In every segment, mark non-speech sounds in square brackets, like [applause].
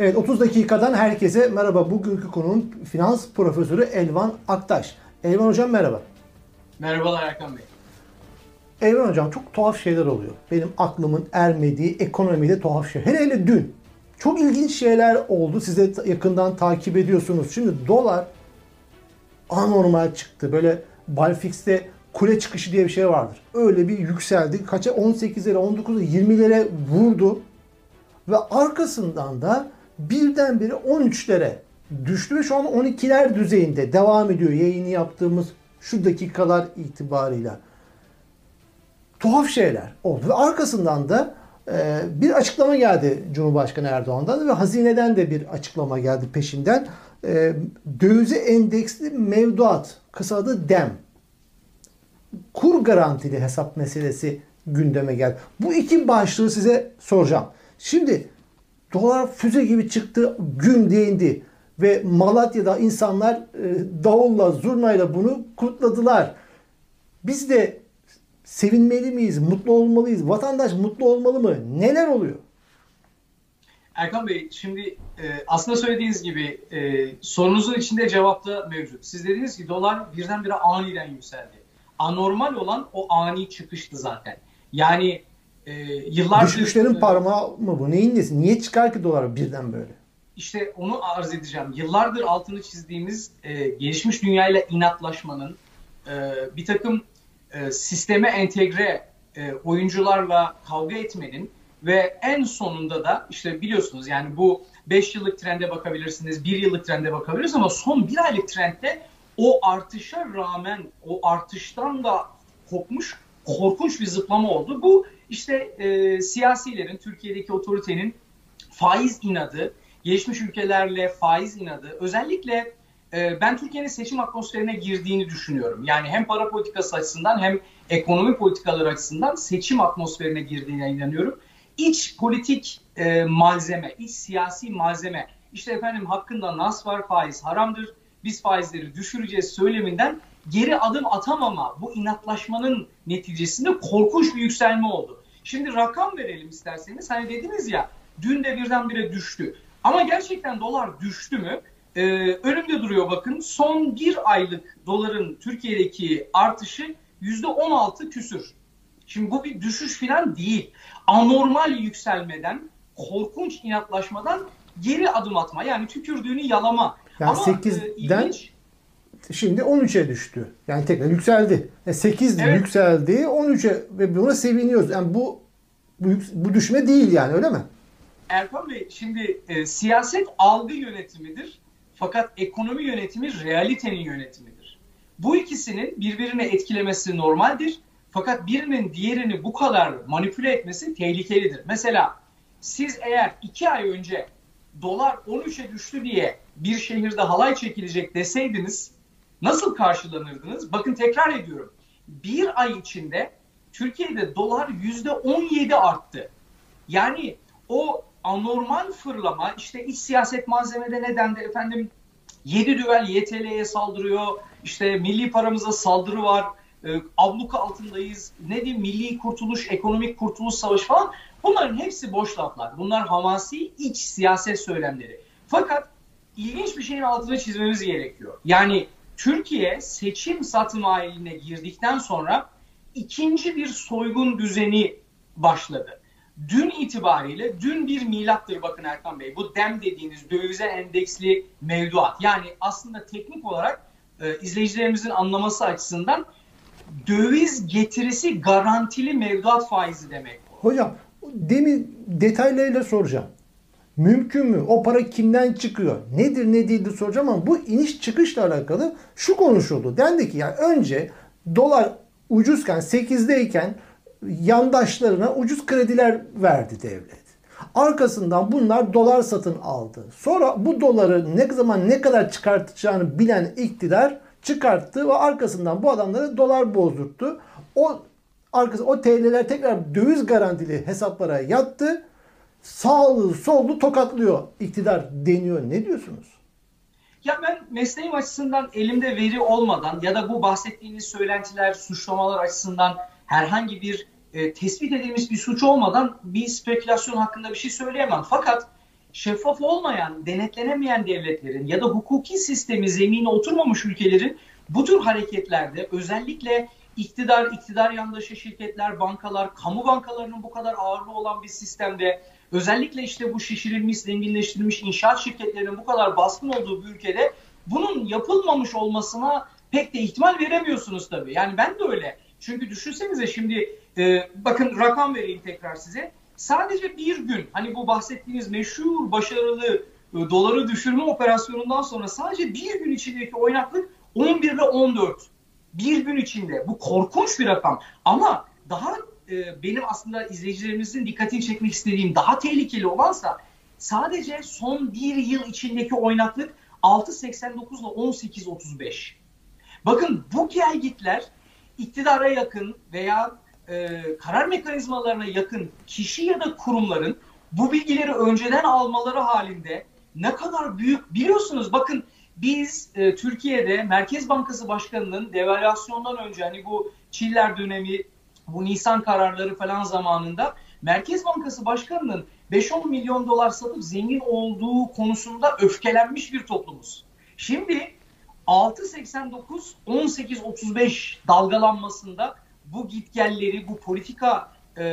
Evet 30 dakikadan herkese merhaba. Bugünkü konunun finans profesörü Elvan Aktaş. Elvan Hocam merhaba. Merhabalar Erkan Bey. Elvan Hocam çok tuhaf şeyler oluyor. Benim aklımın ermediği ekonomide tuhaf şey. Hele hele dün çok ilginç şeyler oldu. Siz de yakından takip ediyorsunuz. Şimdi dolar anormal çıktı. Böyle Balfix'te kule çıkışı diye bir şey vardır. Öyle bir yükseldi. Kaça 18'lere, 19'a, 20'lere vurdu. Ve arkasından da birdenbire 13'lere düştü ve şu an 12'ler düzeyinde devam ediyor yayını yaptığımız şu dakikalar itibarıyla. Tuhaf şeyler oldu ve arkasından da e, bir açıklama geldi Cumhurbaşkanı Erdoğan'dan ve hazineden de bir açıklama geldi peşinden. E, dövize endeksli mevduat, kısa adı DEM. Kur garantili hesap meselesi gündeme geldi. Bu iki başlığı size soracağım. Şimdi dolar füze gibi çıktı, gün değindi ve Malatya'da insanlar e, davulla, zurnayla bunu kutladılar. Biz de sevinmeli miyiz, mutlu olmalıyız? Vatandaş mutlu olmalı mı? Neler oluyor? Erkan Bey, şimdi e, aslında söylediğiniz gibi e, sorunuzun içinde cevap da mevcut. Siz dediniz ki dolar birdenbire aniden yükseldi. Anormal olan o ani çıkıştı zaten. Yani e, yıllardır... Düşmüşlerin parmağı mı bu? Neyin nesi? Niye çıkar ki dolar birden böyle? İşte onu arz edeceğim. Yıllardır altını çizdiğimiz e, gelişmiş dünyayla inatlaşmanın, e, bir takım e, sisteme entegre e, oyuncularla kavga etmenin ve en sonunda da işte biliyorsunuz yani bu 5 yıllık trende bakabilirsiniz, 1 yıllık trende bakabilirsiniz ama son 1 aylık trendde o artışa rağmen o artıştan da kopmuş korkunç bir zıplama oldu. Bu işte e, siyasilerin, Türkiye'deki otoritenin faiz inadı, gelişmiş ülkelerle faiz inadı, özellikle e, ben Türkiye'nin seçim atmosferine girdiğini düşünüyorum. Yani hem para politikası açısından hem ekonomi politikaları açısından seçim atmosferine girdiğine inanıyorum. İç politik e, malzeme, iç siyasi malzeme, işte efendim hakkında nas var faiz haramdır, biz faizleri düşüreceğiz söyleminden geri adım atamama, bu inatlaşmanın neticesinde korkunç bir yükselme oldu. Şimdi rakam verelim isterseniz. Hani dediniz ya dün de birdenbire düştü. Ama gerçekten dolar düştü mü? Ee, önümde duruyor bakın. Son bir aylık doların Türkiye'deki artışı yüzde 16 küsür. Şimdi bu bir düşüş falan değil. Anormal yükselmeden, korkunç inatlaşmadan geri adım atma. Yani tükürdüğünü yalama. Yani Ama 8'den e, ilginç, şimdi 13'e düştü. Yani tekrar yükseldi. Yani 8 evet. yükseldi 13'e ve buna seviniyoruz. Yani bu, bu bu düşme değil yani öyle mi? Erkan Bey şimdi e, siyaset algı yönetimidir. Fakat ekonomi yönetimi realitenin yönetimidir. Bu ikisinin birbirini etkilemesi normaldir. Fakat birinin diğerini bu kadar manipüle etmesi tehlikelidir. Mesela siz eğer iki ay önce dolar 13'e düştü diye bir şehirde halay çekilecek deseydiniz nasıl karşılanırdınız? Bakın tekrar ediyorum. Bir ay içinde Türkiye'de dolar yüzde 17 arttı. Yani o anormal fırlama işte iç siyaset malzemede neden de efendim 7 düvel YTL'ye saldırıyor. İşte milli paramıza saldırı var. E, abluka altındayız. Ne diyeyim milli kurtuluş, ekonomik kurtuluş savaşı falan. Bunların hepsi boş laflar. Bunlar hamasi iç siyaset söylemleri. Fakat ilginç bir şeyin altını çizmemiz gerekiyor. Yani Türkiye seçim satım haline girdikten sonra ikinci bir soygun düzeni başladı. Dün itibariyle, dün bir milattır bakın Erkan Bey. Bu DEM dediğiniz dövize endeksli mevduat. Yani aslında teknik olarak e, izleyicilerimizin anlaması açısından döviz getirisi garantili mevduat faizi demek. Hocam demin detaylarıyla soracağım. Mümkün mü? O para kimden çıkıyor? Nedir ne değildir soracağım ama bu iniş çıkışla alakalı şu konuşuldu. Dendi ki yani önce dolar ucuzken 8'deyken yandaşlarına ucuz krediler verdi devlet. Arkasından bunlar dolar satın aldı. Sonra bu doları ne zaman ne kadar çıkartacağını bilen iktidar çıkarttı ve arkasından bu adamları dolar bozdurttu. O arkası o TL'ler tekrar döviz garantili hesaplara yattı. Sağlı sollu tokatlıyor iktidar deniyor. Ne diyorsunuz? Ya ben mesleğim açısından elimde veri olmadan ya da bu bahsettiğiniz söylentiler, suçlamalar açısından herhangi bir e, tespit edilmiş bir suç olmadan bir spekülasyon hakkında bir şey söyleyemem. Fakat şeffaf olmayan, denetlenemeyen devletlerin ya da hukuki sistemi zemine oturmamış ülkelerin bu tür hareketlerde özellikle iktidar, iktidar yandaşı şirketler, bankalar, kamu bankalarının bu kadar ağırlığı olan bir sistemde özellikle işte bu şişirilmiş, zenginleştirilmiş inşaat şirketlerinin bu kadar baskın olduğu bir ülkede bunun yapılmamış olmasına pek de ihtimal veremiyorsunuz tabii. Yani ben de öyle. Çünkü düşünsenize şimdi e, bakın rakam vereyim tekrar size. Sadece bir gün hani bu bahsettiğiniz meşhur başarılı e, doları düşürme operasyonundan sonra sadece bir gün içindeki oynaklık 11 ile 14. Bir gün içinde. Bu korkunç bir rakam. Ama daha e, benim aslında izleyicilerimizin dikkatini çekmek istediğim daha tehlikeli olansa sadece son bir yıl içindeki oynaklık 6.89 ile 18.35. Bakın bu gelgitler iktidara yakın veya e, karar mekanizmalarına yakın kişi ya da kurumların bu bilgileri önceden almaları halinde ne kadar büyük biliyorsunuz bakın biz e, Türkiye'de Merkez Bankası Başkanı'nın devalüasyondan önce hani bu Çiller dönemi bu Nisan kararları falan zamanında Merkez Bankası Başkanı'nın 5-10 milyon dolar satıp zengin olduğu konusunda öfkelenmiş bir toplumuz. Şimdi 6.89 18.35 dalgalanmasında bu gitgelleri, bu politika e,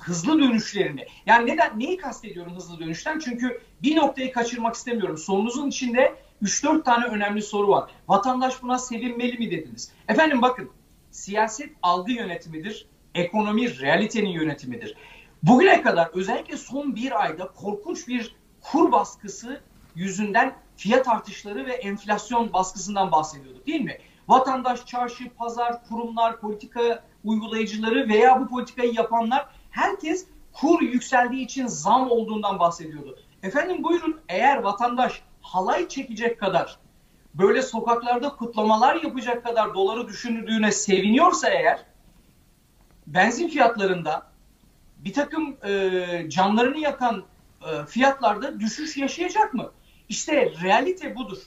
hızlı dönüşlerini yani neden neyi kastediyorum hızlı dönüşten? Çünkü bir noktayı kaçırmak istemiyorum. Sorunuzun içinde 3-4 tane önemli soru var. Vatandaş buna sevinmeli mi dediniz? Efendim bakın siyaset algı yönetimidir. Ekonomi realitenin yönetimidir. Bugüne kadar özellikle son bir ayda korkunç bir kur baskısı yüzünden fiyat artışları ve enflasyon baskısından bahsediyorduk değil mi? Vatandaş, çarşı, pazar, kurumlar, politika uygulayıcıları veya bu politikayı yapanlar herkes kur yükseldiği için zam olduğundan bahsediyordu. Efendim buyurun eğer vatandaş halay çekecek kadar böyle sokaklarda kutlamalar yapacak kadar doları düşündüğüne seviniyorsa eğer benzin fiyatlarında bir takım e, canlarını yakan e, fiyatlarda düşüş yaşayacak mı? İşte realite budur.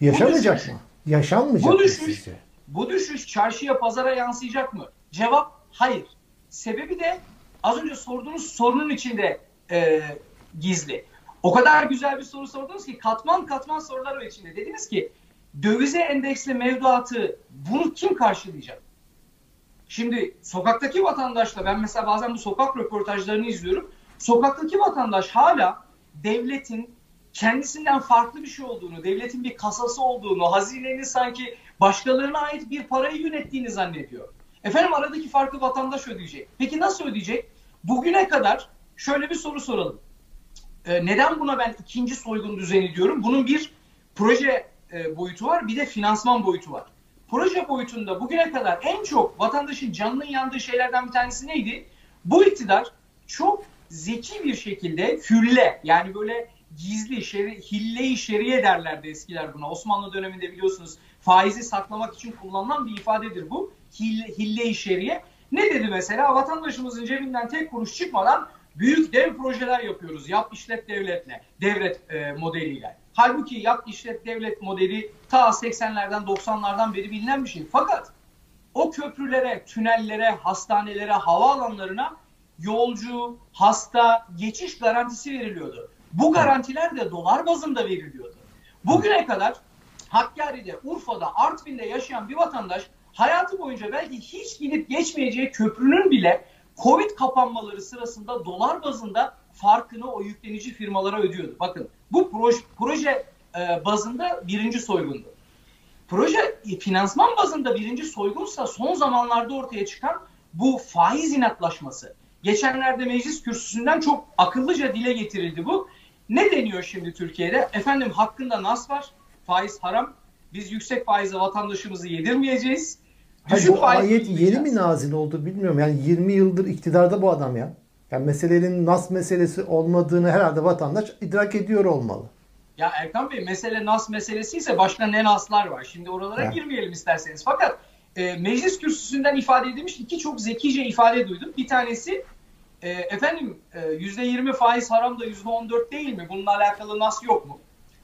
Yaşamayacak bu düşüş, mı? Yaşanmayacak bu düşüş, sizce? Bu düşüş çarşıya pazara yansıyacak mı? Cevap hayır. Sebebi de az önce sorduğunuz sorunun içinde e, gizli. O kadar güzel bir soru sordunuz ki katman katman sorular var içinde. Dediniz ki dövize endeksli mevduatı bunu kim karşılayacak? Şimdi sokaktaki vatandaşla ben mesela bazen bu sokak röportajlarını izliyorum. Sokaktaki vatandaş hala devletin kendisinden farklı bir şey olduğunu, devletin bir kasası olduğunu, hazinenin sanki başkalarına ait bir parayı yönettiğini zannediyor. Efendim aradaki farkı vatandaş ödeyecek. Peki nasıl ödeyecek? Bugüne kadar şöyle bir soru soralım. Ee, neden buna ben ikinci soygun düzeni diyorum? Bunun bir proje e, boyutu var, bir de finansman boyutu var. Proje boyutunda bugüne kadar en çok vatandaşın canının yandığı şeylerden bir tanesi neydi? Bu iktidar çok zeki bir şekilde hülle yani böyle gizli şeri, hille-i şeriye derlerdi eskiler buna. Osmanlı döneminde biliyorsunuz faizi saklamak için kullanılan bir ifadedir bu. Hille, hille-i şeriye. Ne dedi mesela? Vatandaşımızın cebinden tek kuruş çıkmadan büyük dev projeler yapıyoruz. Yap işlet devletle, devlet e, modeliyle. Halbuki yap işlet devlet modeli ta 80'lerden 90'lardan beri bilinen bir şey. Fakat o köprülere, tünellere, hastanelere, havaalanlarına yolcu, hasta, geçiş garantisi veriliyordu. Bu garantiler de dolar bazında veriliyordu. Bugüne kadar Hakkari'de, Urfa'da, Artvin'de yaşayan bir vatandaş hayatı boyunca belki hiç gidip geçmeyeceği köprünün bile Covid kapanmaları sırasında dolar bazında farkını o yüklenici firmalara ödüyordu. Bakın bu proje, proje e, bazında birinci soygundu. Proje e, finansman bazında birinci soygunsa son zamanlarda ortaya çıkan bu faiz inatlaşması. Geçenlerde meclis kürsüsünden çok akıllıca dile getirildi bu. Ne deniyor şimdi Türkiye'de? Efendim hakkında nas var, faiz haram. Biz yüksek faize vatandaşımızı yedirmeyeceğiz. Hayır, bu ayet yeni mi nazil oldu bilmiyorum. Yani 20 yıldır iktidarda bu adam ya. Yani meselenin nas meselesi olmadığını herhalde vatandaş idrak ediyor olmalı. Ya Erkan Bey mesele nas meselesi ise başka ne naslar var. Şimdi oralara ya. girmeyelim isterseniz. Fakat e, meclis kürsüsünden ifade edilmiş iki çok zekice ifade duydum. Bir tanesi e, efendim e, yüzde yirmi faiz haram da yüzde on dört değil mi? Bununla alakalı nas yok mu?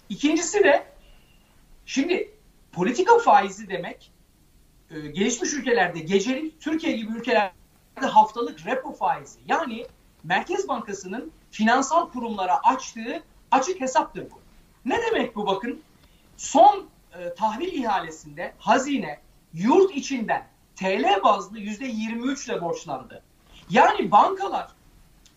İkincisi de şimdi politika faizi demek e, gelişmiş ülkelerde gecelik, Türkiye gibi ülkelerde haftalık repo faizi. Yani Merkez Bankası'nın finansal kurumlara açtığı açık hesaptır bu. Ne demek bu bakın? Son e, tahvil ihalesinde hazine yurt içinden TL bazlı %23 ile borçlandı. Yani bankalar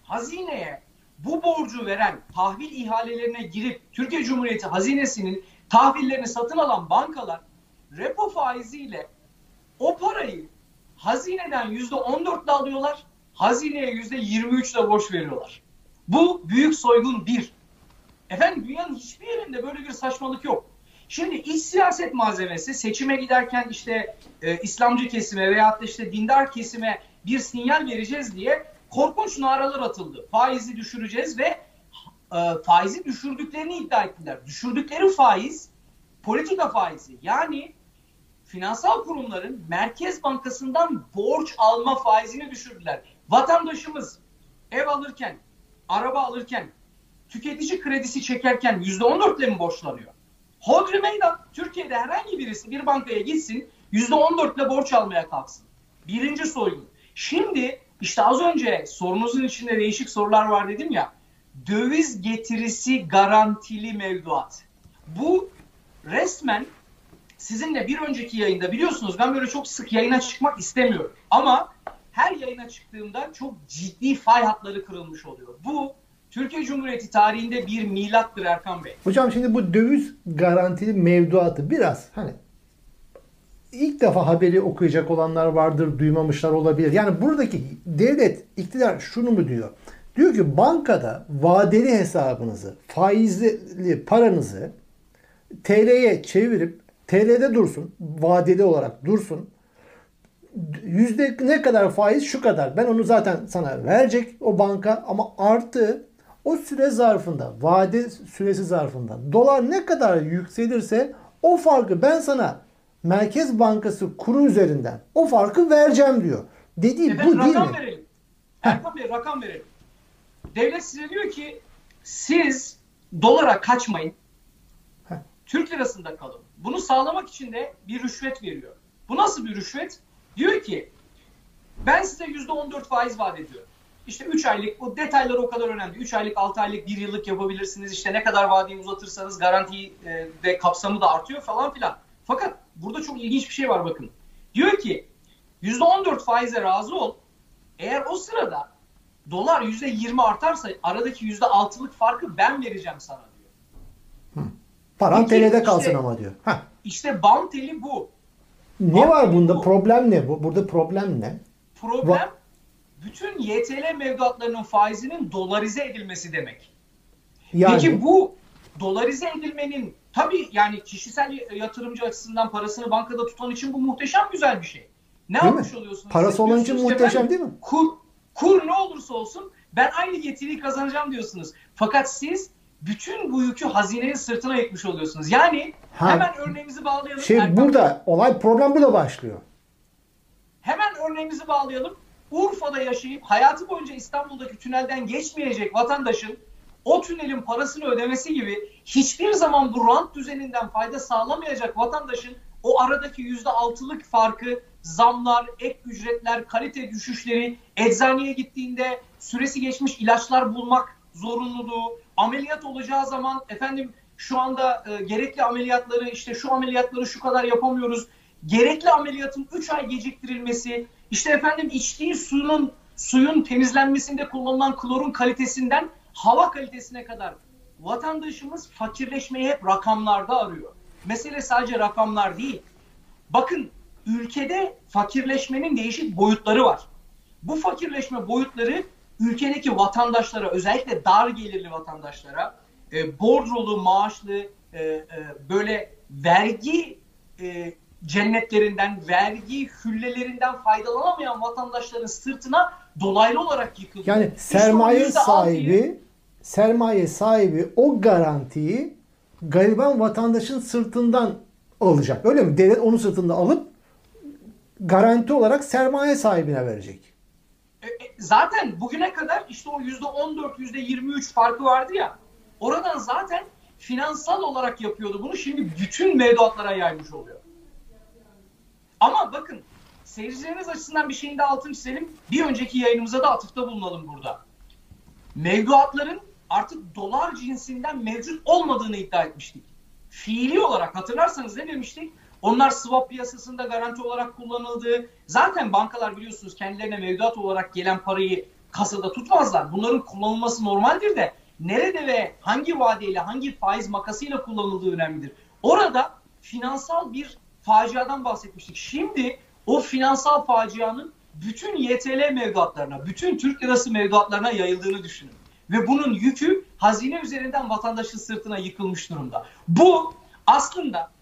hazineye bu borcu veren tahvil ihalelerine girip Türkiye Cumhuriyeti hazinesinin tahvillerini satın alan bankalar repo faiziyle o parayı hazineden %14 ile alıyorlar, hazineye %23 ile borç veriyorlar. Bu büyük soygun bir. Efendim dünyanın hiçbir yerinde böyle bir saçmalık yok. Şimdi iç siyaset malzemesi seçime giderken işte e, İslamcı kesime veya işte dindar kesime bir sinyal vereceğiz diye korkunç naralar atıldı. Faizi düşüreceğiz ve e, faizi düşürdüklerini iddia ettiler. Düşürdükleri faiz politika faizi. Yani finansal kurumların Merkez Bankası'ndan borç alma faizini düşürdüler. Vatandaşımız ev alırken, araba alırken, tüketici kredisi çekerken %14 ile mi borçlanıyor? Hodri meydan. Türkiye'de herhangi birisi bir bankaya gitsin %14 ile borç almaya kalksın. Birinci soygun. Şimdi işte az önce sorunuzun içinde değişik sorular var dedim ya. Döviz getirisi garantili mevduat. Bu resmen sizinle bir önceki yayında biliyorsunuz ben böyle çok sık yayına çıkmak istemiyorum. Ama her yayına çıktığımda çok ciddi fay hatları kırılmış oluyor. Bu Türkiye Cumhuriyeti tarihinde bir milattır Erkan Bey. Hocam şimdi bu döviz garantili mevduatı biraz hani ilk defa haberi okuyacak olanlar vardır, duymamışlar olabilir. Yani buradaki devlet, iktidar şunu mu diyor? Diyor ki bankada vadeli hesabınızı, faizli paranızı TL'ye çevirip TL'de dursun, vadeli olarak dursun. Yüzde ne kadar faiz şu kadar. Ben onu zaten sana verecek o banka ama artı o süre zarfında, vade süresi zarfında dolar ne kadar yükselirse o farkı ben sana Merkez Bankası kuru üzerinden o farkı vereceğim diyor. Dediği Efendim, bu değil rakam mi? Verelim. Erkan Bey rakam verelim. Devlet size diyor ki siz dolara kaçmayın. Heh. Türk lirasında kalın. Bunu sağlamak için de bir rüşvet veriyor. Bu nasıl bir rüşvet? Diyor ki ben size %14 faiz vaat ediyorum. İşte 3 aylık, bu detaylar o kadar önemli. 3 aylık, 6 aylık, 1 yıllık yapabilirsiniz. İşte ne kadar vadeyi uzatırsanız garanti e, ve kapsamı da artıyor falan filan. Fakat burada çok ilginç bir şey var bakın. Diyor ki %14 faize razı ol. Eğer o sırada dolar %20 artarsa aradaki %6'lık farkı ben vereceğim sana diyor. Paran Peki, TL'de kalsın işte- ama diyor. Heh. İşte bam teli bu. Ne var bunda? bu. Problem ne? Bu- Burada problem ne? Problem bütün YTL mevduatlarının faizinin dolarize edilmesi demek. Yani Peki bu dolarize edilmenin tabii yani kişisel yatırımcı açısından parasını bankada tutan için bu muhteşem güzel bir şey. Ne Değil yapmış mi? oluyorsunuz? Parası olan için muhteşem değil mi? Kur, kur ne olursa olsun ben aynı getiriyi kazanacağım diyorsunuz. Fakat siz bütün bu yükü hazinenin sırtına yıkmış oluyorsunuz. Yani Ha, hemen örneğimizi bağlayalım. şey Erkan Bey. burada olay problem burada başlıyor. Hemen örneğimizi bağlayalım. Urfa'da yaşayıp hayatı boyunca İstanbul'daki tünelden geçmeyecek vatandaşın o tünelin parasını ödemesi gibi hiçbir zaman bu rant düzeninden fayda sağlamayacak vatandaşın o aradaki yüzde altılık farkı, zamlar, ek ücretler, kalite düşüşleri, eczaneye gittiğinde süresi geçmiş ilaçlar bulmak zorunluluğu, ameliyat olacağı zaman efendim şu anda e, gerekli ameliyatları işte şu ameliyatları şu kadar yapamıyoruz. Gerekli ameliyatın 3 ay geciktirilmesi, işte efendim içtiği suyun suyun temizlenmesinde kullanılan klorun kalitesinden hava kalitesine kadar vatandaşımız fakirleşmeyi hep rakamlarda arıyor. Mesele sadece rakamlar değil. Bakın ülkede fakirleşmenin değişik boyutları var. Bu fakirleşme boyutları ülkedeki vatandaşlara özellikle dar gelirli vatandaşlara e, bordrolu, maaşlı e, e, böyle vergi e, cennetlerinden, vergi hüllelerinden faydalanamayan vatandaşların sırtına dolaylı olarak yıkılıyor. Yani sermaye sahibi sermaye sahibi o garantiyi gariban vatandaşın sırtından alacak. Öyle mi? Devlet onun sırtında alıp garanti olarak sermaye sahibine verecek. E, e, zaten bugüne kadar işte o yüzde 14, yüzde 23 farkı vardı ya. Oradan zaten finansal olarak yapıyordu bunu. Şimdi bütün mevduatlara yaymış oluyor. Ama bakın seyircileriniz açısından bir şeyin de altını çizelim. Bir önceki yayınımıza da atıfta bulunalım burada. mevduatların artık dolar cinsinden mevcut olmadığını iddia etmiştik. Fiili olarak hatırlarsanız ne demiştik? Onlar swap piyasasında garanti olarak kullanıldı. Zaten bankalar biliyorsunuz kendilerine mevduat olarak gelen parayı kasada tutmazlar. Bunların kullanılması normaldir de nerede ve hangi vadeyle, hangi faiz makasıyla kullanıldığı önemlidir. Orada finansal bir faciadan bahsetmiştik. Şimdi o finansal facianın bütün YTL mevduatlarına, bütün Türk lirası mevduatlarına yayıldığını düşünün. Ve bunun yükü hazine üzerinden vatandaşın sırtına yıkılmış durumda. Bu aslında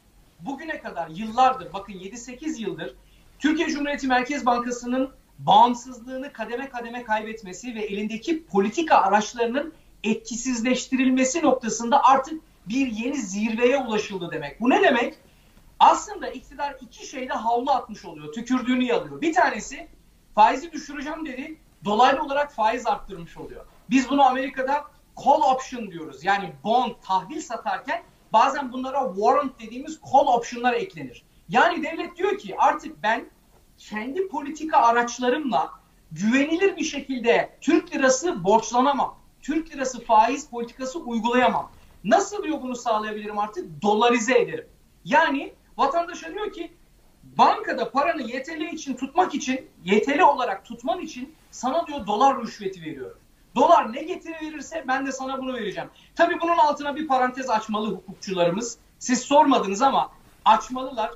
bugüne kadar yıllardır, bakın 7-8 yıldır Türkiye Cumhuriyeti Merkez Bankası'nın bağımsızlığını kademe kademe kaybetmesi ve elindeki politika araçlarının etkisizleştirilmesi noktasında artık bir yeni zirveye ulaşıldı demek. Bu ne demek? Aslında iktidar iki şeyde havlu atmış oluyor. Tükürdüğünü yalıyor. Bir tanesi faizi düşüreceğim dedi. Dolaylı olarak faiz arttırmış oluyor. Biz bunu Amerika'da call option diyoruz. Yani bond, tahvil satarken bazen bunlara warrant dediğimiz call option'lar eklenir. Yani devlet diyor ki artık ben kendi politika araçlarımla güvenilir bir şekilde Türk lirası borçlanamam. Türk lirası faiz politikası uygulayamam. Nasıl diyor bunu sağlayabilirim artık? Dolarize ederim. Yani vatandaşa diyor ki bankada paranı YTL için tutmak için, YTL olarak tutman için sana diyor dolar rüşveti veriyorum. Dolar ne getiri verirse ben de sana bunu vereceğim. Tabii bunun altına bir parantez açmalı hukukçularımız. Siz sormadınız ama açmalılar.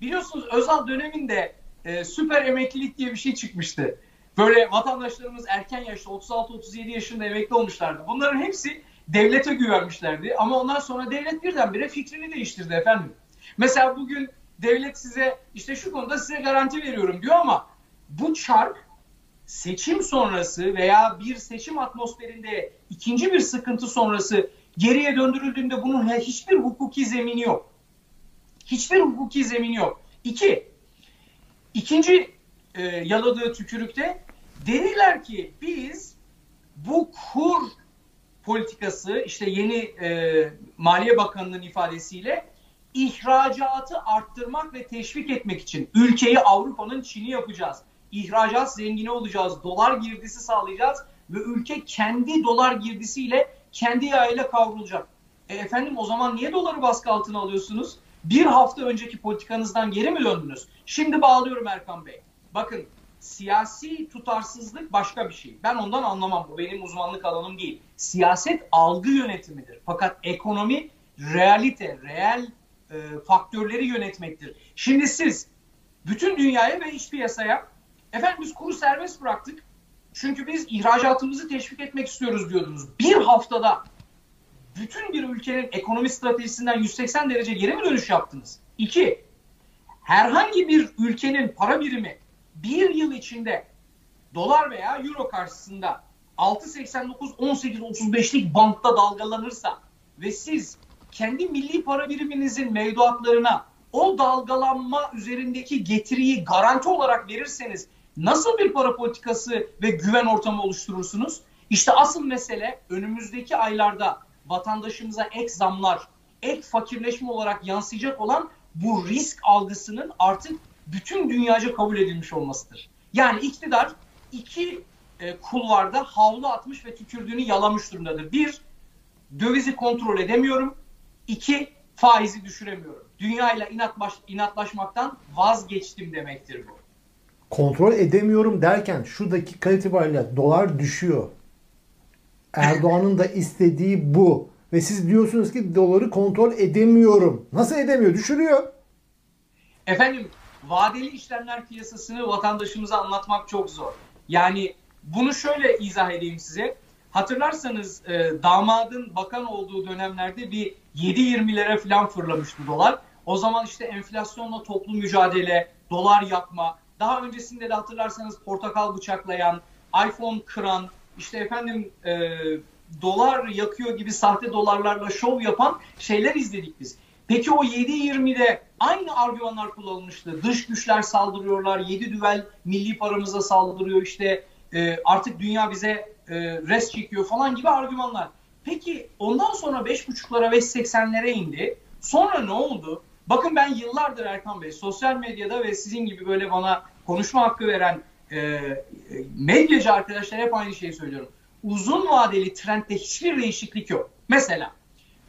Biliyorsunuz Özal döneminde e, süper emeklilik diye bir şey çıkmıştı. Böyle vatandaşlarımız erken yaşta 36-37 yaşında emekli olmuşlardı. Bunların hepsi devlete güvenmişlerdi. Ama ondan sonra devlet birdenbire fikrini değiştirdi efendim. Mesela bugün devlet size işte şu konuda size garanti veriyorum diyor ama bu çark seçim sonrası veya bir seçim atmosferinde ikinci bir sıkıntı sonrası geriye döndürüldüğünde bunun hiçbir hukuki zemini yok. Hiçbir hukuki zemini yok. İki, ikinci e, yaladığı tükürükte dediler ki biz bu kur politikası işte yeni e, Maliye Bakanı'nın ifadesiyle ihracatı arttırmak ve teşvik etmek için ülkeyi Avrupa'nın Çin'i yapacağız. İhracat zengini olacağız. Dolar girdisi sağlayacağız ve ülke kendi dolar girdisiyle kendi yağıyla kavrulacak. E efendim o zaman niye doları baskı altına alıyorsunuz? Bir hafta önceki politikanızdan geri mi döndünüz? Şimdi bağlıyorum Erkan Bey. Bakın siyasi tutarsızlık başka bir şey. Ben ondan anlamam. Bu benim uzmanlık alanım değil. Siyaset algı yönetimidir. Fakat ekonomi realite, reel e, faktörleri yönetmektir. Şimdi siz bütün dünyaya ve iç piyasaya efendim biz kuru serbest bıraktık. Çünkü biz ihracatımızı teşvik etmek istiyoruz diyordunuz. Bir haftada bütün bir ülkenin ekonomi stratejisinden 180 derece geri mi dönüş yaptınız? İki, herhangi bir ülkenin para birimi bir yıl içinde dolar veya euro karşısında 6.89-18.35'lik bantta dalgalanırsa ve siz kendi milli para biriminizin mevduatlarına o dalgalanma üzerindeki getiriyi garanti olarak verirseniz nasıl bir para politikası ve güven ortamı oluşturursunuz? İşte asıl mesele önümüzdeki aylarda vatandaşımıza ek zamlar, ek fakirleşme olarak yansıyacak olan bu risk algısının artık bütün dünyaca kabul edilmiş olmasıdır. Yani iktidar iki e, kulvarda havlu atmış ve tükürdüğünü yalamış durumdadır. Bir, dövizi kontrol edemiyorum. İki, faizi düşüremiyorum. Dünyayla inatlaş, inatlaşmaktan vazgeçtim demektir bu. Kontrol edemiyorum derken şu dakika itibariyle dolar düşüyor. Erdoğan'ın da istediği bu. Ve siz diyorsunuz ki doları kontrol edemiyorum. Nasıl edemiyor? Düşürüyor. Efendim vadeli işlemler piyasasını vatandaşımıza anlatmak çok zor. Yani bunu şöyle izah edeyim size. Hatırlarsanız e, damadın bakan olduğu dönemlerde bir 7-20'lere falan fırlamıştı dolar. O zaman işte enflasyonla toplu mücadele, dolar yakma, daha öncesinde de hatırlarsanız portakal bıçaklayan, iPhone kıran, işte efendim e, dolar yakıyor gibi sahte dolarlarla şov yapan şeyler izledik biz. Peki o 7-20'de aynı argümanlar kullanılmıştı. Dış güçler saldırıyorlar, 7 düvel milli paramıza saldırıyor işte e, artık dünya bize e, res çekiyor falan gibi argümanlar. Peki ondan sonra 5.5'lara 5.80'lere indi. Sonra ne oldu? Bakın ben yıllardır Erkan Bey sosyal medyada ve sizin gibi böyle bana konuşma hakkı veren e, medyacı arkadaşlar hep aynı şeyi söylüyorum. uzun vadeli trendde hiçbir değişiklik yok. Mesela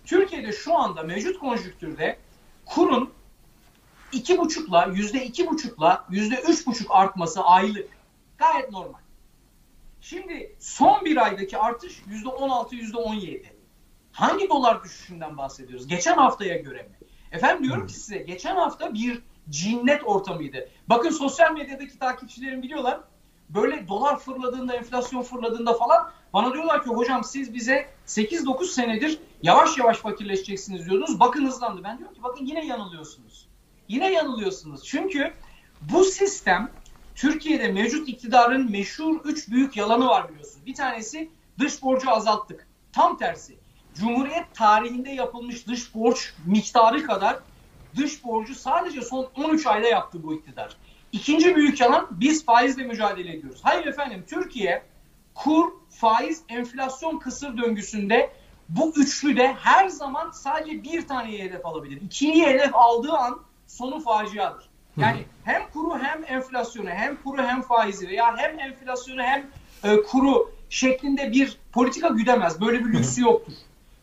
Türkiye'de şu anda mevcut konjüktürde kurun iki buçukla yüzde iki buçukla yüzde üç buçuk artması aylık gayet normal. Şimdi son bir aydaki artış yüzde on altı yüzde on yedi. Hangi dolar düşüşünden bahsediyoruz? Geçen haftaya göre mi? Efendim diyorum ki size geçen hafta bir cinnet ortamıydı. Bakın sosyal medyadaki takipçilerim biliyorlar. Böyle dolar fırladığında, enflasyon fırladığında falan bana diyorlar ki hocam siz bize 8-9 senedir yavaş yavaş fakirleşeceksiniz diyordunuz. Bakın hızlandı. Ben diyorum ki bakın yine yanılıyorsunuz. Yine yanılıyorsunuz. Çünkü bu sistem Türkiye'de mevcut iktidarın meşhur üç büyük yalanı var biliyorsunuz. Bir tanesi dış borcu azalttık. Tam tersi. Cumhuriyet tarihinde yapılmış dış borç miktarı kadar dış borcu sadece son 13 ayda yaptı bu iktidar. İkinci büyük yalan biz faizle mücadele ediyoruz. Hayır efendim Türkiye kur, faiz, enflasyon kısır döngüsünde bu üçlüde her zaman sadece bir taneyi hedef alabilir. İkiyi hedef aldığı an sonu faciadır. Yani hem kuru hem enflasyonu hem kuru hem faizi veya hem enflasyonu hem e, kuru şeklinde bir politika güdemez. Böyle bir lüksü yoktur.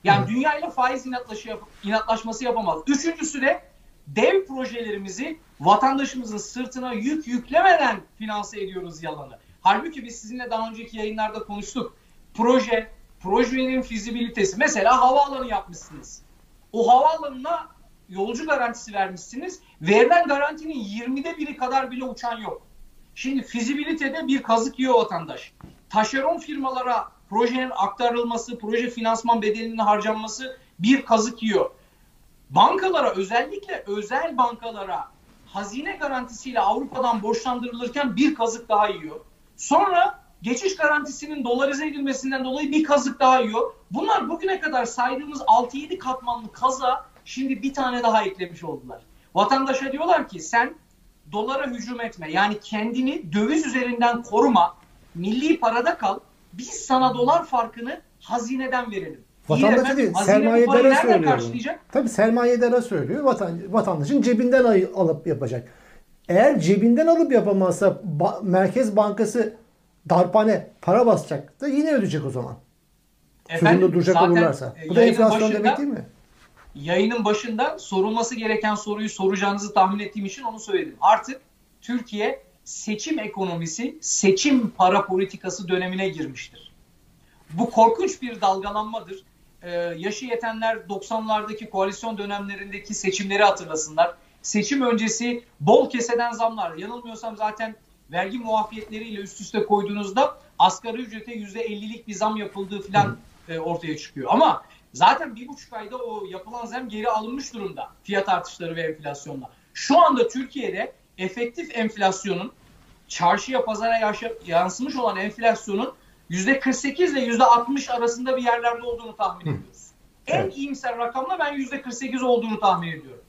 Yani dünya ile faiz inatlaşı inatlaşması yapamaz. Üçüncüsü de dev projelerimizi vatandaşımızın sırtına yük yüklemeden finanse ediyoruz yalanı. Halbuki biz sizinle daha önceki yayınlarda konuştuk. Proje, projenin fizibilitesi. Mesela havaalanı yapmışsınız. O havaalanına yolcu garantisi vermişsiniz. Verilen garantinin 20'de biri kadar bile uçan yok. Şimdi fizibilitede bir kazık yiyor vatandaş. Taşeron firmalara projenin aktarılması, proje finansman bedelinin harcanması bir kazık yiyor. Bankalara özellikle özel bankalara hazine garantisiyle Avrupa'dan borçlandırılırken bir kazık daha yiyor. Sonra geçiş garantisinin dolarize edilmesinden dolayı bir kazık daha yiyor. Bunlar bugüne kadar saydığımız 6-7 katmanlı kaza şimdi bir tane daha eklemiş oldular. Vatandaşa diyorlar ki sen dolara hücum etme. Yani kendini döviz üzerinden koruma. Milli parada kal. Biz sana dolar farkını hazineden verelim. Vatandaşı değil, sermayedara söylüyor. Tabii sermayedara söylüyor. Vatan, vatandaşın cebinden alıp yapacak. Eğer cebinden alıp yapamazsa ba- Merkez Bankası darpane para basacak da yine ödeyecek o zaman. Efendim, Sözünde duracak zaten, olurlarsa. e, Bu da enflasyon başında- demek değil mi? yayının başında sorulması gereken soruyu soracağınızı tahmin ettiğim için onu söyledim. Artık Türkiye seçim ekonomisi, seçim para politikası dönemine girmiştir. Bu korkunç bir dalgalanmadır. Ee, yaşı yetenler 90'lardaki koalisyon dönemlerindeki seçimleri hatırlasınlar. Seçim öncesi bol keseden zamlar. Yanılmıyorsam zaten vergi muafiyetleriyle üst üste koyduğunuzda asgari ücrete %50'lik bir zam yapıldığı falan e, ortaya çıkıyor. Ama Zaten bir buçuk ayda o yapılan zam geri alınmış durumda. Fiyat artışları ve enflasyonla. Şu anda Türkiye'de efektif enflasyonun çarşıya pazara yansımış olan enflasyonun %48 ile %60 arasında bir yerlerde olduğunu tahmin ediyoruz. En iyimser rakamla ben %48 olduğunu tahmin ediyorum.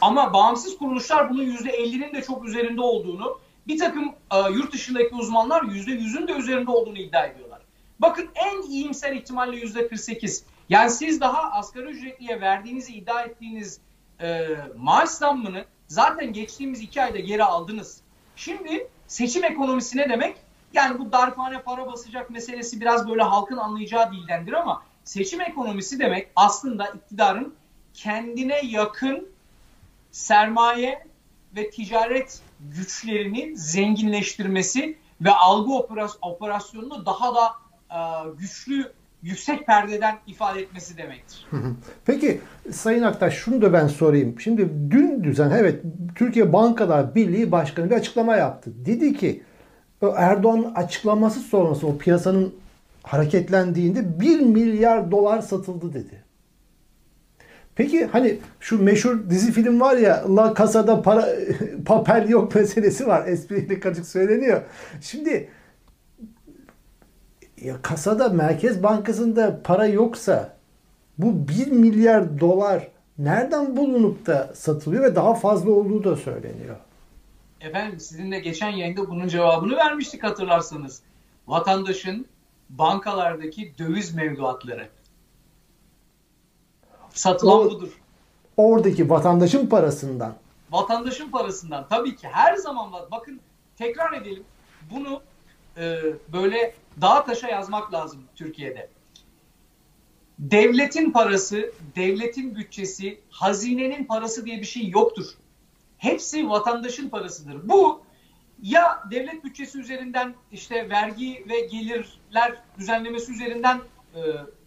Ama bağımsız kuruluşlar bunun %50'nin de çok üzerinde olduğunu, bir takım e, yurt dışındaki uzmanlar %100'ün de üzerinde olduğunu iddia ediyorlar. Bakın en iyimser ihtimalle %48. Yani siz daha asgari ücretliye verdiğinizi iddia ettiğiniz e, maaş zammını zaten geçtiğimiz iki ayda geri aldınız. Şimdi seçim ekonomisi ne demek? Yani bu darphane para basacak meselesi biraz böyle halkın anlayacağı dildendir ama seçim ekonomisi demek aslında iktidarın kendine yakın sermaye ve ticaret güçlerini zenginleştirmesi ve algı operasyonunu daha da e, güçlü yüksek perdeden ifade etmesi demektir. Peki Sayın Aktaş şunu da ben sorayım. Şimdi dün düzen evet Türkiye Bankalar Birliği Başkanı bir açıklama yaptı. Dedi ki Erdoğan açıklaması sonrası o piyasanın hareketlendiğinde 1 milyar dolar satıldı dedi. Peki hani şu meşhur dizi film var ya La Casa'da para [laughs] papel yok meselesi var. Espriyle kaçık söyleniyor. Şimdi ya kasada Merkez Bankası'nda para yoksa bu 1 milyar dolar nereden bulunup da satılıyor ve daha fazla olduğu da söyleniyor. Efendim sizinle geçen yayında bunun cevabını vermiştik hatırlarsanız. Vatandaşın bankalardaki döviz mevduatları. Satılan o, budur. Oradaki vatandaşın parasından. Vatandaşın parasından tabii ki her zaman. Bakın tekrar edelim. Bunu e, böyle dağ taşa yazmak lazım Türkiye'de. Devletin parası, devletin bütçesi, hazinenin parası diye bir şey yoktur. Hepsi vatandaşın parasıdır. Bu ya devlet bütçesi üzerinden işte vergi ve gelirler düzenlemesi üzerinden e,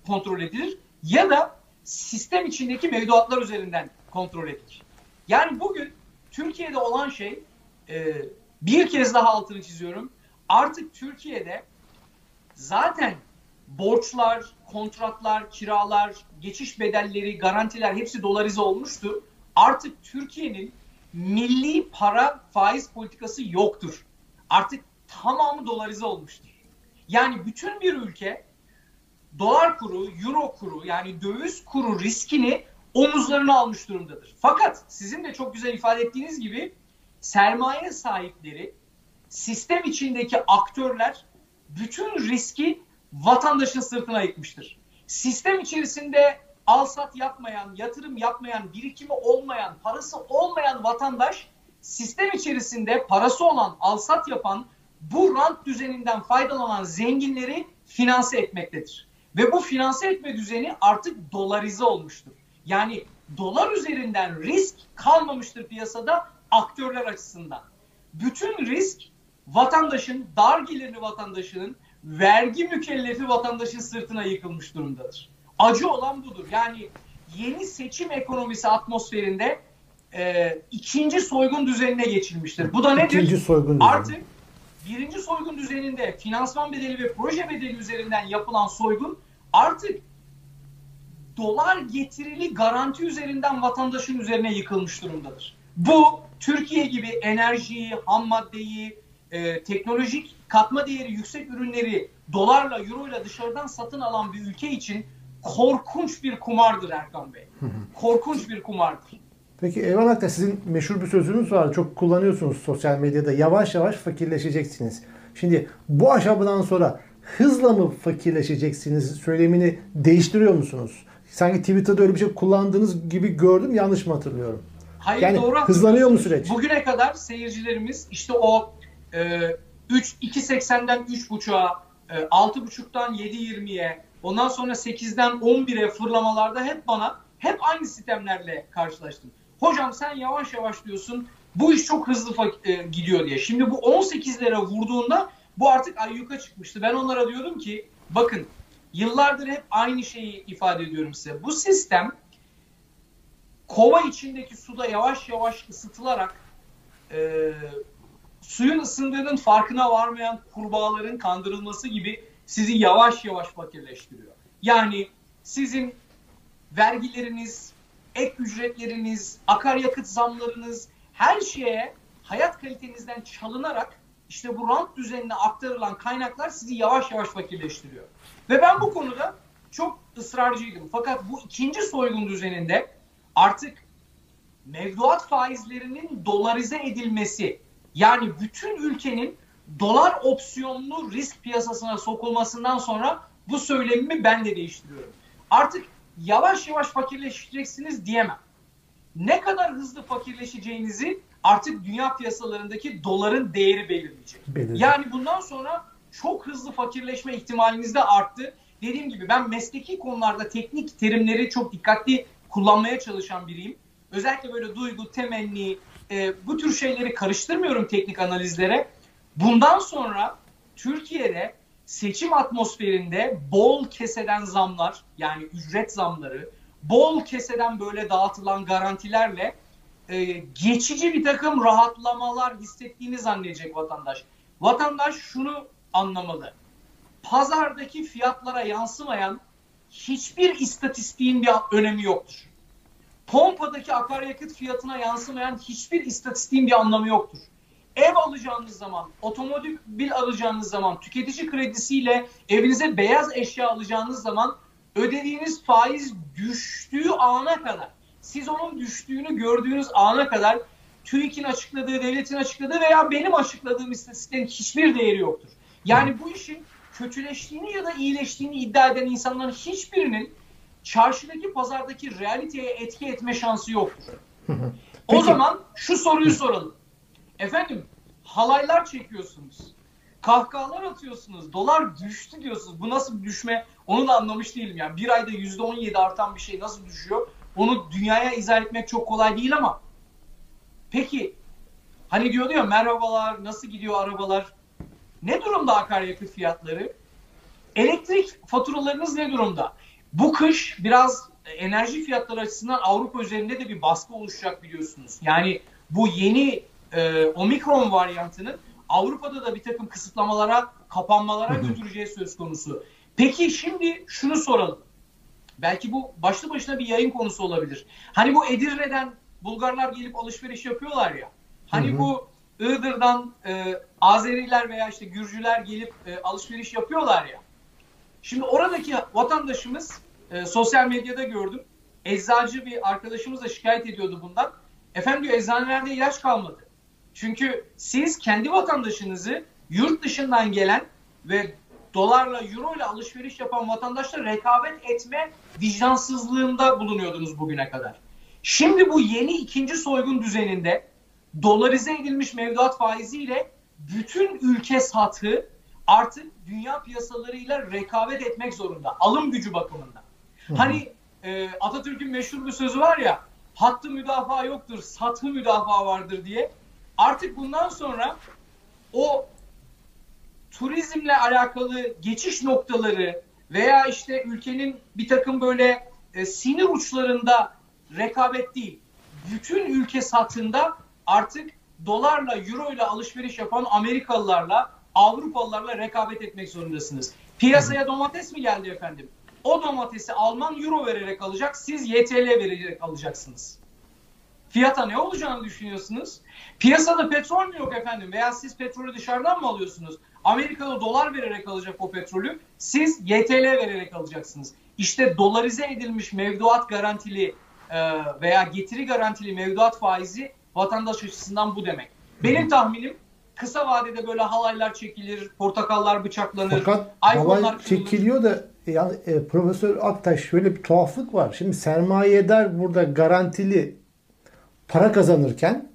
kontrol edilir ya da sistem içindeki mevduatlar üzerinden kontrol edilir. Yani bugün Türkiye'de olan şey e, bir kez daha altını çiziyorum. Artık Türkiye'de zaten borçlar, kontratlar, kiralar, geçiş bedelleri, garantiler hepsi dolarize olmuştu. Artık Türkiye'nin milli para faiz politikası yoktur. Artık tamamı dolarize olmuştur. Yani bütün bir ülke dolar kuru, euro kuru yani döviz kuru riskini omuzlarına almış durumdadır. Fakat sizin de çok güzel ifade ettiğiniz gibi sermaye sahipleri, sistem içindeki aktörler bütün riski vatandaşın sırtına yıkmıştır. Sistem içerisinde al sat yapmayan, yatırım yapmayan, birikimi olmayan, parası olmayan vatandaş sistem içerisinde parası olan, al sat yapan, bu rant düzeninden faydalanan zenginleri finanse etmektedir. Ve bu finanse etme düzeni artık dolarize olmuştur. Yani dolar üzerinden risk kalmamıştır piyasada aktörler açısından. Bütün risk vatandaşın, dar gelirli vatandaşının, vergi mükellefi vatandaşın sırtına yıkılmış durumdadır. Acı olan budur. Yani yeni seçim ekonomisi atmosferinde e, ikinci soygun düzenine geçilmiştir. Bu da nedir? İkinci soygun düzeni. Artık birinci soygun düzeninde finansman bedeli ve proje bedeli üzerinden yapılan soygun artık dolar getirili garanti üzerinden vatandaşın üzerine yıkılmış durumdadır. Bu Türkiye gibi enerjiyi, ham maddeyi, e, teknolojik katma değeri yüksek ürünleri dolarla, euroyla dışarıdan satın alan bir ülke için korkunç bir kumardır Erkan Bey. Korkunç bir kumardır. Peki Eyvan Akta sizin meşhur bir sözünüz var. Çok kullanıyorsunuz sosyal medyada. Yavaş yavaş fakirleşeceksiniz. Şimdi bu aşamadan sonra hızla mı fakirleşeceksiniz söylemini değiştiriyor musunuz? Sanki Twitter'da öyle bir şey kullandığınız gibi gördüm. Yanlış mı hatırlıyorum? Hayır Yani doğru hızlanıyor mu süreç? Bugüne kadar seyircilerimiz işte o e, 3 2.80'den 3.5'a, e, 6.5'tan 7.20'ye, ondan sonra 8'den 11'e fırlamalarda hep bana hep aynı sistemlerle karşılaştım. Hocam sen yavaş yavaş diyorsun. Bu iş çok hızlı e, gidiyor diye. Şimdi bu 18'lere vurduğunda bu artık ayyuka çıkmıştı. Ben onlara diyordum ki bakın yıllardır hep aynı şeyi ifade ediyorum size. Bu sistem kova içindeki suda yavaş yavaş ısıtılarak e, suyun ısındığının farkına varmayan kurbağaların kandırılması gibi sizi yavaş yavaş fakirleştiriyor. Yani sizin vergileriniz, ek ücretleriniz, akaryakıt zamlarınız her şeye hayat kalitenizden çalınarak işte bu rant düzenine aktarılan kaynaklar sizi yavaş yavaş fakirleştiriyor. Ve ben bu konuda çok ısrarcıydım. Fakat bu ikinci soygun düzeninde artık mevduat faizlerinin dolarize edilmesi yani bütün ülkenin dolar opsiyonlu risk piyasasına sokulmasından sonra bu söylemimi ben de değiştiriyorum. Artık yavaş yavaş fakirleşeceksiniz diyemem. Ne kadar hızlı fakirleşeceğinizi artık dünya piyasalarındaki doların değeri belirleyecek. Belirleyecek. Yani bundan sonra çok hızlı fakirleşme ihtimaliniz de arttı. Dediğim gibi ben mesleki konularda teknik terimleri çok dikkatli kullanmaya çalışan biriyim. Özellikle böyle duygu, temenni, e, bu tür şeyleri karıştırmıyorum teknik analizlere. Bundan sonra Türkiye'de seçim atmosferinde bol keseden zamlar yani ücret zamları, bol keseden böyle dağıtılan garantilerle e, geçici bir takım rahatlamalar hissettiğini zannedecek vatandaş. Vatandaş şunu anlamalı. Pazardaki fiyatlara yansımayan hiçbir istatistiğin bir önemi yoktur. Pompadaki akaryakıt fiyatına yansımayan hiçbir istatistiğin bir anlamı yoktur. Ev alacağınız zaman, otomobil alacağınız zaman, tüketici kredisiyle evinize beyaz eşya alacağınız zaman ödediğiniz faiz düştüğü ana kadar, siz onun düştüğünü gördüğünüz ana kadar TÜİK'in açıkladığı, devletin açıkladığı veya benim açıkladığım istatistiklerin hiçbir değeri yoktur. Yani bu işin kötüleştiğini ya da iyileştiğini iddia eden insanların hiçbirinin çarşıdaki, pazardaki realiteye etki etme şansı yoktur. O zaman şu soruyu soralım. Efendim halaylar çekiyorsunuz. kahkahalar atıyorsunuz. Dolar düştü diyorsunuz. Bu nasıl bir düşme? Onu da anlamış değilim. Yani bir ayda %17 artan bir şey nasıl düşüyor? Onu dünyaya izah etmek çok kolay değil ama peki hani diyordu ya merhabalar nasıl gidiyor arabalar? Ne durumda akaryakıt fiyatları? Elektrik faturalarınız ne durumda? Bu kış biraz enerji fiyatları açısından Avrupa üzerinde de bir baskı oluşacak biliyorsunuz. Yani bu yeni e, omikron varyantının Avrupa'da da bir takım kısıtlamalara, kapanmalara götüreceği söz konusu. Peki şimdi şunu soralım. Belki bu başlı başına bir yayın konusu olabilir. Hani bu Edirne'den Bulgarlar gelip alışveriş yapıyorlar ya. Hani hı hı. bu Iğdır'dan e, Azeriler veya işte Gürcüler gelip e, alışveriş yapıyorlar ya. Şimdi oradaki vatandaşımız e, sosyal medyada gördüm. Eczacı bir arkadaşımız da şikayet ediyordu bundan. Efendim diyor eczanelerde ilaç kalmadı. Çünkü siz kendi vatandaşınızı yurt dışından gelen ve dolarla, euro ile alışveriş yapan vatandaşla rekabet etme vicdansızlığında bulunuyordunuz bugüne kadar. Şimdi bu yeni ikinci soygun düzeninde dolarize edilmiş mevduat faiziyle bütün ülke satı artık dünya piyasalarıyla rekabet etmek zorunda. Alım gücü bakımından. Hı. Hani e, Atatürk'ün meşhur bir sözü var ya hattı müdafaa yoktur, satı müdafaa vardır diye. Artık bundan sonra o turizmle alakalı geçiş noktaları veya işte ülkenin bir takım böyle e, sinir uçlarında rekabet değil. Bütün ülke satında artık dolarla, euro ile alışveriş yapan Amerikalılarla, Avrupalılarla rekabet etmek zorundasınız. Piyasaya domates mi geldi efendim? O domatesi Alman euro vererek alacak, siz YTL vererek alacaksınız. Fiyata ne olacağını düşünüyorsunuz? Piyasada petrol mü yok efendim? Veya siz petrolü dışarıdan mı alıyorsunuz? Amerika'da dolar vererek alacak o petrolü. Siz YTL vererek alacaksınız. İşte dolarize edilmiş mevduat garantili e, veya getiri garantili mevduat faizi vatandaş açısından bu demek. Benim tahminim kısa vadede böyle halaylar çekilir, portakallar bıçaklanır, Fakat halay çekiliyor da yani e, Profesör Aktaş şöyle bir tuhaflık var. Şimdi sermayedar burada garantili para kazanırken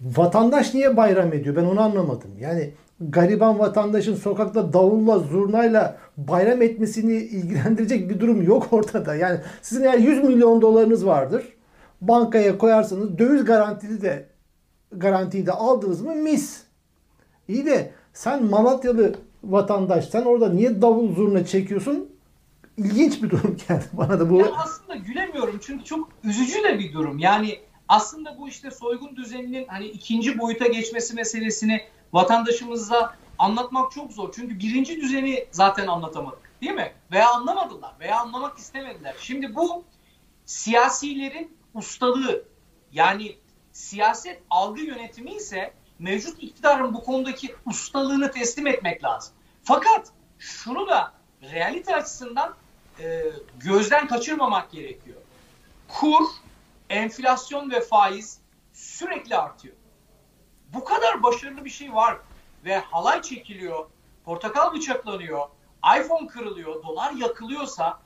vatandaş niye bayram ediyor? Ben onu anlamadım. Yani gariban vatandaşın sokakta davulla, zurnayla bayram etmesini ilgilendirecek bir durum yok ortada. Yani sizin eğer 100 milyon dolarınız vardır. Bankaya koyarsanız döviz garantili de garantiyi de aldınız mı mis. İyi de sen Malatyalı vatandaş sen orada niye davul zurna çekiyorsun? İlginç bir durum [laughs] geldi bana da bu. Ya aslında gülemiyorum çünkü çok üzücü de bir durum. Yani aslında bu işte soygun düzeninin hani ikinci boyuta geçmesi meselesini vatandaşımıza anlatmak çok zor. Çünkü birinci düzeni zaten anlatamadık değil mi? Veya anlamadılar veya anlamak istemediler. Şimdi bu siyasilerin ustalığı yani siyaset algı yönetimi ise mevcut iktidarın bu konudaki ustalığını teslim etmek lazım. Fakat şunu da realite açısından e, gözden kaçırmamak gerekiyor. Kur, enflasyon ve faiz sürekli artıyor bu kadar başarılı bir şey var ve halay çekiliyor, portakal bıçaklanıyor, iPhone kırılıyor, dolar yakılıyorsa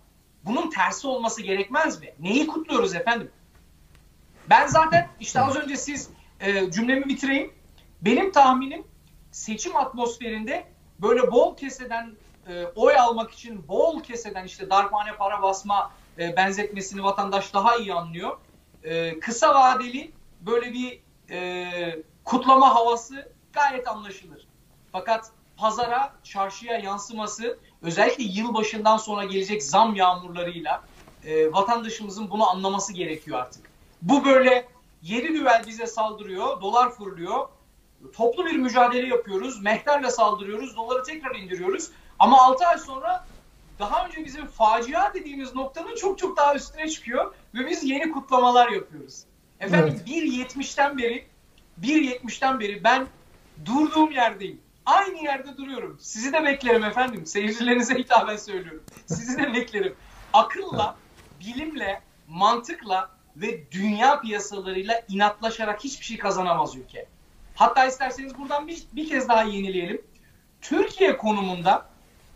bunun tersi olması gerekmez mi? Neyi kutluyoruz efendim? Ben zaten işte az önce siz e, cümlemi bitireyim. Benim tahminim seçim atmosferinde böyle bol keseden e, oy almak için bol keseden işte darphane para basma e, benzetmesini vatandaş daha iyi anlıyor. E, kısa vadeli böyle bir e, kutlama havası gayet anlaşılır. Fakat pazara, çarşıya yansıması özellikle yılbaşından sonra gelecek zam yağmurlarıyla e, vatandaşımızın bunu anlaması gerekiyor artık. Bu böyle yedi düvel bize saldırıyor, dolar fırlıyor. Toplu bir mücadele yapıyoruz, mehterle saldırıyoruz, doları tekrar indiriyoruz. Ama 6 ay sonra daha önce bizim facia dediğimiz noktanın çok çok daha üstüne çıkıyor ve biz yeni kutlamalar yapıyoruz. Efendim evet. 1.70'ten beri 1.70'ten beri ben durduğum yerdeyim. Aynı yerde duruyorum. Sizi de beklerim efendim. Seyircilerinize hitaben söylüyorum. Sizi de beklerim. Akılla, bilimle, mantıkla ve dünya piyasalarıyla inatlaşarak hiçbir şey kazanamaz ülke. Hatta isterseniz buradan bir, bir kez daha yenileyelim. Türkiye konumunda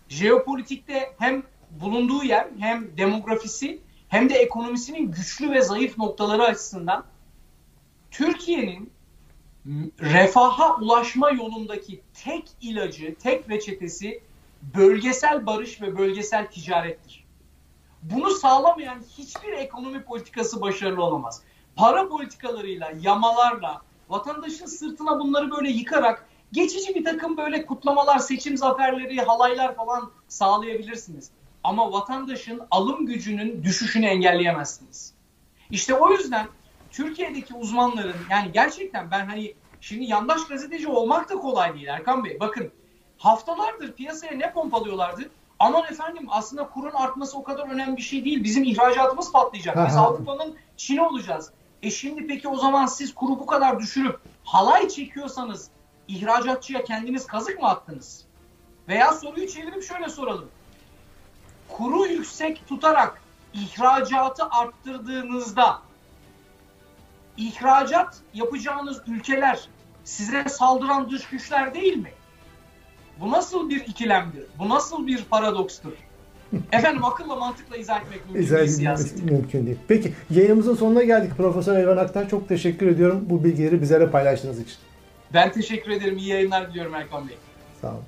jeopolitikte hem bulunduğu yer hem demografisi hem de ekonomisinin güçlü ve zayıf noktaları açısından Türkiye'nin refaha ulaşma yolundaki tek ilacı, tek reçetesi bölgesel barış ve bölgesel ticarettir. Bunu sağlamayan hiçbir ekonomi politikası başarılı olamaz. Para politikalarıyla, yamalarla, vatandaşın sırtına bunları böyle yıkarak geçici bir takım böyle kutlamalar, seçim zaferleri, halaylar falan sağlayabilirsiniz. Ama vatandaşın alım gücünün düşüşünü engelleyemezsiniz. İşte o yüzden Türkiye'deki uzmanların yani gerçekten ben hani şimdi yandaş gazeteci olmak da kolay değil Erkan Bey. Bakın haftalardır piyasaya ne pompalıyorlardı? Aman efendim aslında kurun artması o kadar önemli bir şey değil. Bizim ihracatımız patlayacak. Biz. Avrupa'nın Çin'i olacağız. E şimdi peki o zaman siz kuru bu kadar düşürüp halay çekiyorsanız ihracatçıya kendiniz kazık mı attınız? Veya soruyu çevirip şöyle soralım. Kuru yüksek tutarak ihracatı arttırdığınızda ihracat yapacağınız ülkeler size saldıran dış güçler değil mi? Bu nasıl bir ikilemdir? Bu nasıl bir paradokstur? Efendim akılla mantıkla izah etmek mümkün İzah değil siyaseti. mümkün değil. Peki yayınımızın sonuna geldik. Profesör Evren Aktan çok teşekkür ediyorum bu bilgileri bizlere paylaştığınız için. Ben teşekkür ederim. İyi yayınlar diliyorum Erkan Bey. Sağ olun.